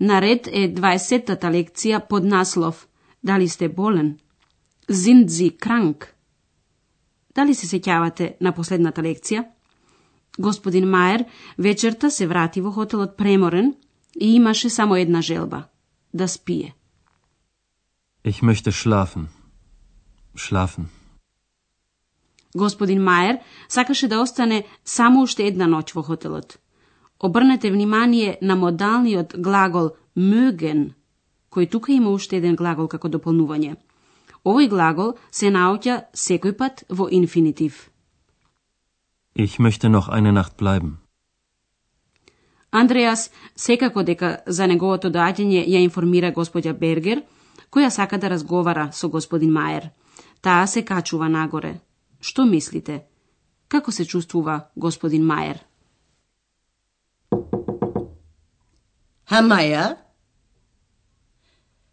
Наред е 20-тата лекција под наслов Дали сте болен? Sind Sie krank? Дали се сеќавате на последната лекција? Господин Маjer вечерта се врати во хотелот преморен и имаше само една желба – да спие. Ich möchte schlafen. Schlafen. Господин Маjer сакаше да остане само уште една ноќ во хотелот. Обрнете внимание на модалниот глагол mögen, кој тука има уште еден глагол како дополнување. Овој глагол се наоѓа секој пат во инфинитив. Ich möchte noch eine Nacht bleiben. Андреас секако дека за неговото доаѓање ја информира господја Бергер, која сака да разговара со господин Маjer. Таа се качува нагоре. Што мислите? Како се чувствува господин Маjer? Herr Meier?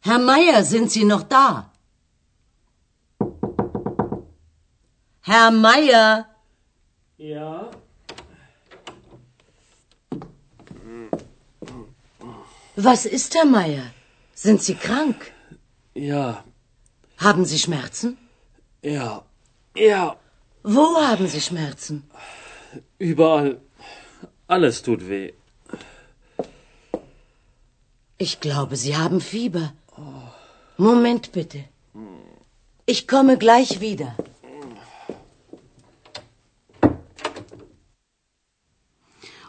Herr Meier, sind Sie noch da? Herr Meier? Ja, Was ist, Herr Meier? Sind Sie krank? ja, Haben Sie Schmerzen? ja, ja, Wo haben Sie Schmerzen? überall. Alles tut weh. Ich glaube, Sie haben Fieber. Moment bitte. Ich komme gleich wieder.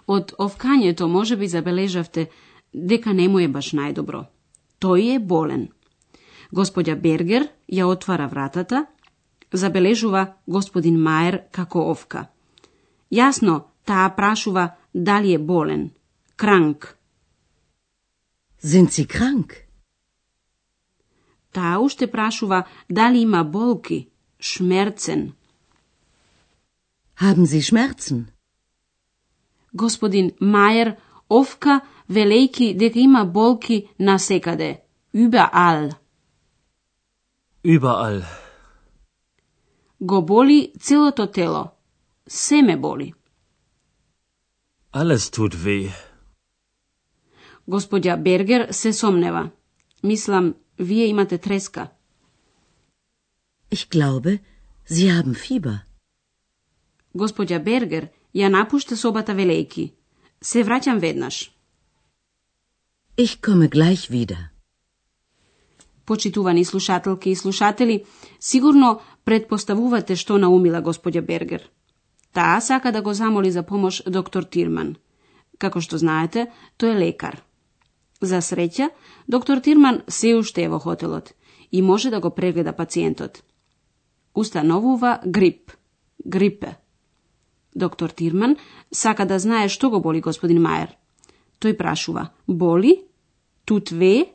Од овкањето може би забележавте дека не му е баш најдобро. Тој е болен. Господја Бергер ја отвара вратата, забележува господин Маер како овка. Јасно, таа прашува дали е болен. Кранк. Sind Sie krank? Таа уште прашува дали има болки, шмерцен. Haben Sie Schmerzen? Господин Маjer овка велејки дека има болки на секаде. Überall. Überall. Го боли целото тело. Се ме боли. Alles tut weh. Господја Бергер се сомнева. Мислам, вие имате треска. Ich glaube, Sie haben Fieber. Господја Бергер ја напушта собата велејки. Се враќам веднаш. Ich komme gleich wieder. Почитувани слушателки и слушатели, сигурно предпоставувате што наумила господја Бергер. Таа сака да го замоли за помош доктор Тирман. Како што знаете, тој е лекар. За среќа, доктор Тирман се уште е во хотелот и може да го прегледа пациентот. Установува грип. Грипе. Доктор Тирман сака да знае што го боли господин Маjer. Тој прашува, боли? Тут ве?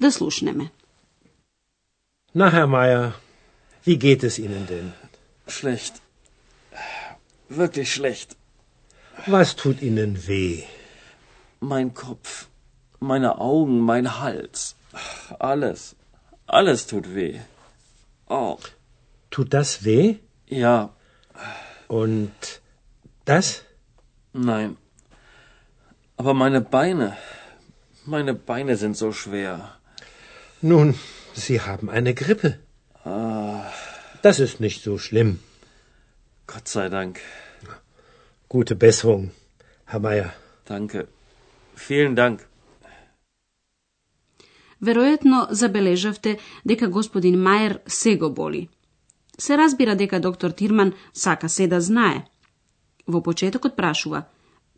Да слушнеме. Na, Herr Meier, wie geht es Ihnen denn? Schlecht. Wirklich schlecht. Was tut Ihnen weh? Mein Kopf, meine Augen, mein Hals. Alles. Alles tut weh. Oh, Tut das weh? ja, Und das? nein. Aber meine Beine. Meine Beine sind so schwer. Nun, Sie haben eine Grippe. Das ist nicht so schlimm. Gott sei Dank. Gute Besserung, Herr Meier. Danke. Vielen Dank. Веројатно забележавте дека господин Маjer се го боли. Се разбира дека доктор Тирман сака се да знае. Во почетокот прашува,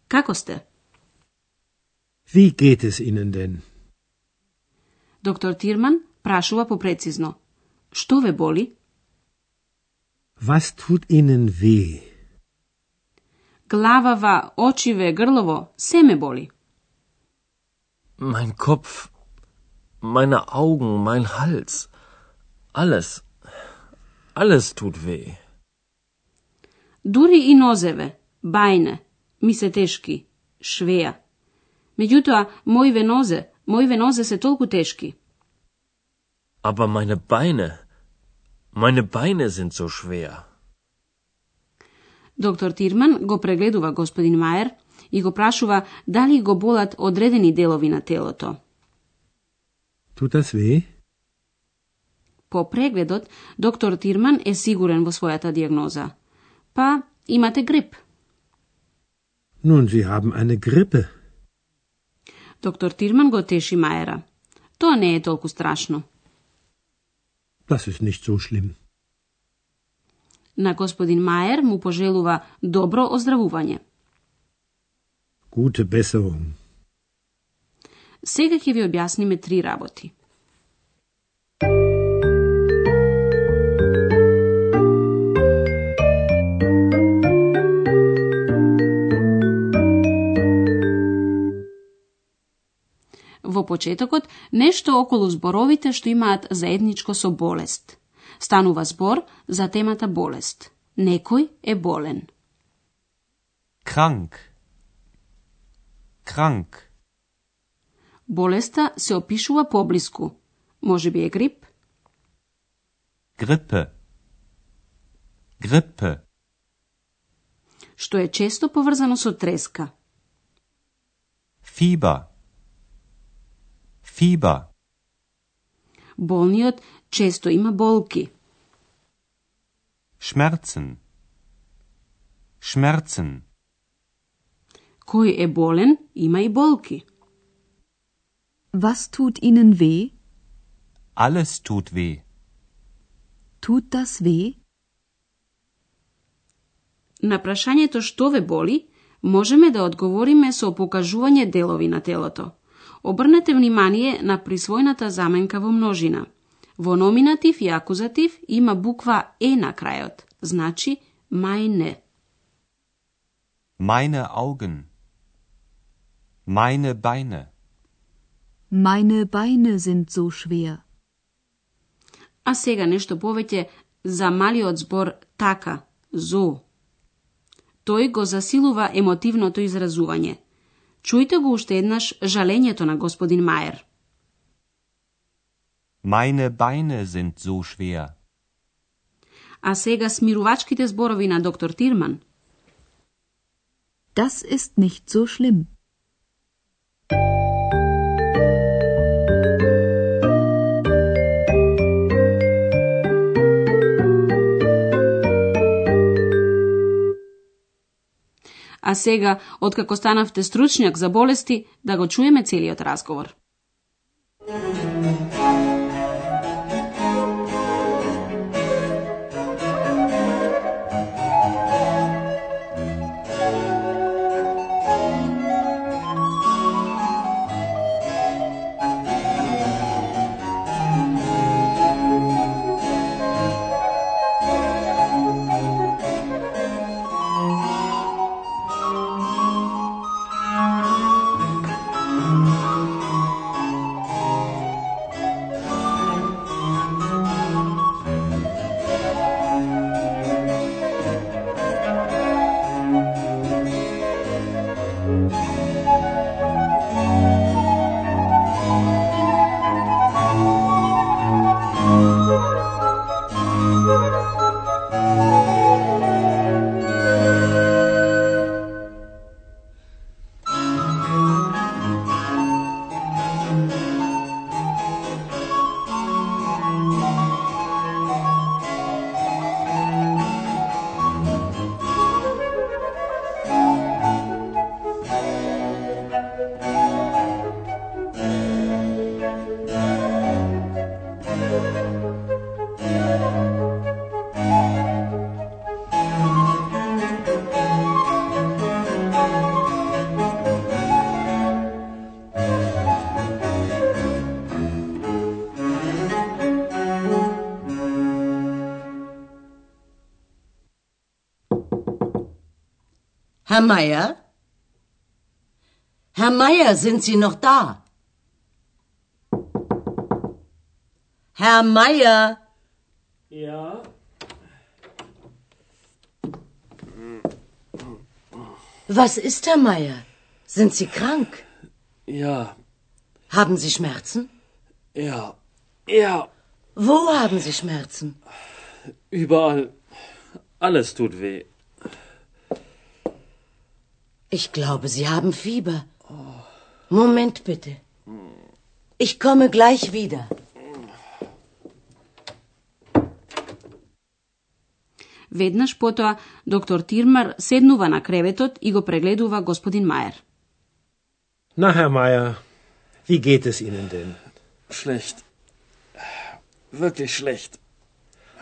како сте? Wie geht es Ihnen denn? Доктор Тирман прашува попрецизно, што ве боли? Was tut Ihnen weh? Главава, очиве, грлово, се ме боли. Mein Kopf, meine Augen, mein Hals. Alles. Alles tut weh. Дури и нозеве, бајне, ми се тешки, швеја. Меѓутоа, моиве нозе, моиве нозе се толку тешки. Aber meine Beine, meine Beine sind so schwer. Доктор Тирман го прегледува господин Маер и го прашува дали го болат одредени делови на телото. Tut das weh? По прегледот, доктор Тирман е сигурен во својата диагноза. Па, имате грип. Nun, Sie haben eine Grippe. Доктор Тирман го теши Маера. Тоа не е толку страшно. Das ist nicht so schlimm. На господин Маер му пожелува добро оздравување. Gute Besserung. Сега ќе ви објасниме три работи. Во почетокот, нешто околу зборовите што имаат заедничко со болест. Станува збор за темата болест. Некој е болен. Krank. Krank. Болеста се опишува поблиску. Може би е грип, Grippe. Grippe. што е често поврзано со треска. Fieber. Fieber. Болниот често има болки. Schmerzen. Schmerzen. Кој е болен, има и болки. Was tut Ihnen weh? Alles tut weh. Tut das weh? На прашањето што ве боли, можеме да одговориме со покажување делови на телото. Обрнете внимание на присвојната заменка во множина. Во номинатив и акузатив има буква Е на крајот, значи meine. Meine Augen. Meine Beine. Meine Beine sind so schwer. А сега нешто повеќе за малиот збор така, зо. Тој го засилува емотивното изразување. Чујте го уште еднаш жалењето на господин Маер. Meine Beine sind so schwer. А сега смирувачките зборови на доктор Тирман. Das ist nicht so schlimm. А сега, откако станавте стручњак за болести, да го чуеме целиот разговор. Herr Meier? Herr Meier, sind Sie noch da? Herr Meier, Ja? was ist, Herr Meier? Sind Sie krank? Ja, Haben Sie Schmerzen? ja, ja, Wo haben Sie Schmerzen? überall. Alles tut weh. Ich glaube, Sie haben Fieber. Moment bitte. Ich komme gleich wieder. Веднаш потоа доктор Тирмар седнува на креветот и го прегледува господин Маjer. Na, Herr Meier, wie geht es Ihnen denn? Schlecht. Wirklich schlecht.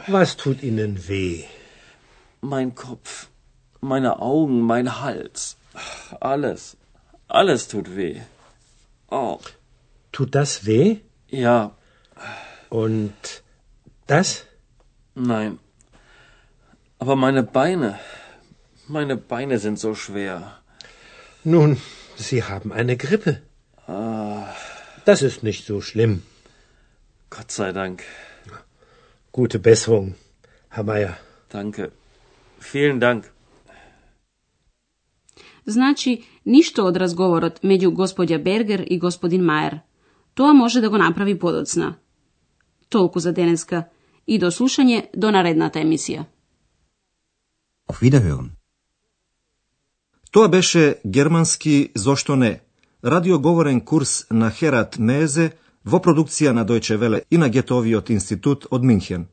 Was tut Ihnen weh? Mein Kopf, meine Augen, mein Hals. Alles. Alles tut weh. Oh, Tut das weh? ja, Und das? nein. Aber meine Beine, meine Beine sind so schwer. Nun, Sie haben eine Grippe. Das ist nicht so schlimm. Gott sei Dank. Gute Besserung, Herr Meier. Danke. Vielen Dank. Значи, ништо од разговорот меѓу господја Бергер и господин Мајер. Тоа може да го направи подоцна. Толку за денеска и до слушање до наредната емисија. Auf Wiederhören. Тоа беше германски зошто не? Радиоговорен курс на Херат Мезе во продукција на Дојче Веле и на Гетовиот институт од Минхен.